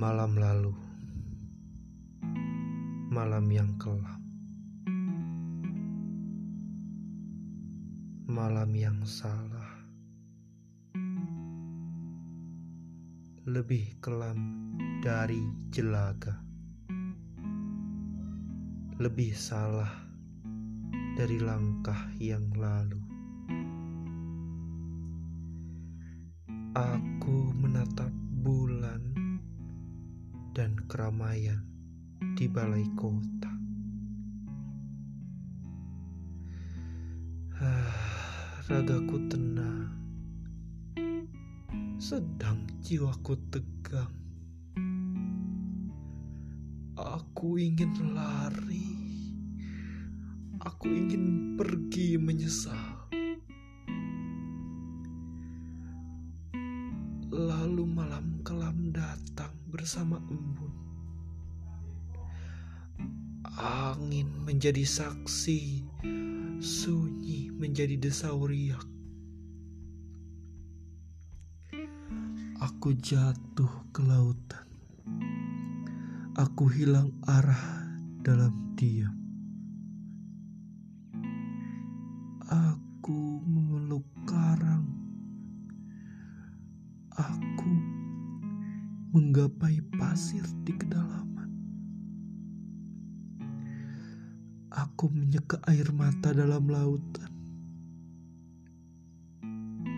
Malam lalu, malam yang kelam, malam yang salah, lebih kelam dari jelaga, lebih salah dari langkah yang lalu. Aku menatap dan keramaian di balai kota. Ah, ragaku tenang, sedang jiwaku tegang. Aku ingin lari, aku ingin pergi menyesal. Lalu malam kelam datang bersama embun. Angin menjadi saksi, sunyi menjadi desau riak. Aku jatuh ke lautan. Aku hilang arah dalam diam. Aku memeluk menggapai pasir di kedalaman. Aku menyeka air mata dalam lautan.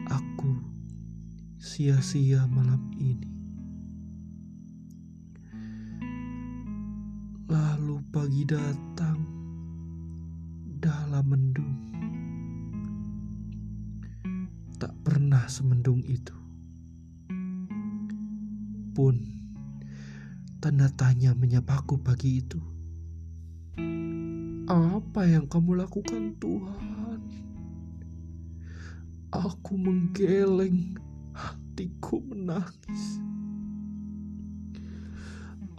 Aku sia-sia malam ini. Lalu pagi datang dalam mendung. Tak pernah semendung itu pun tanda tanya menyapaku pagi itu. Apa yang kamu lakukan Tuhan? Aku menggeleng, hatiku menangis.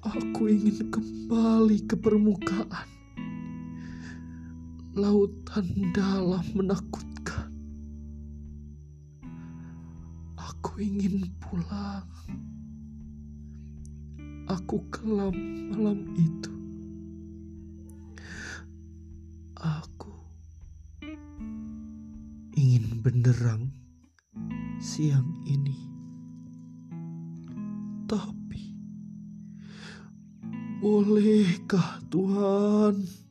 Aku ingin kembali ke permukaan. Lautan dalam menakutkan. Aku ingin pulang aku kelam malam itu. Aku ingin benderang siang ini. Tapi bolehkah Tuhan?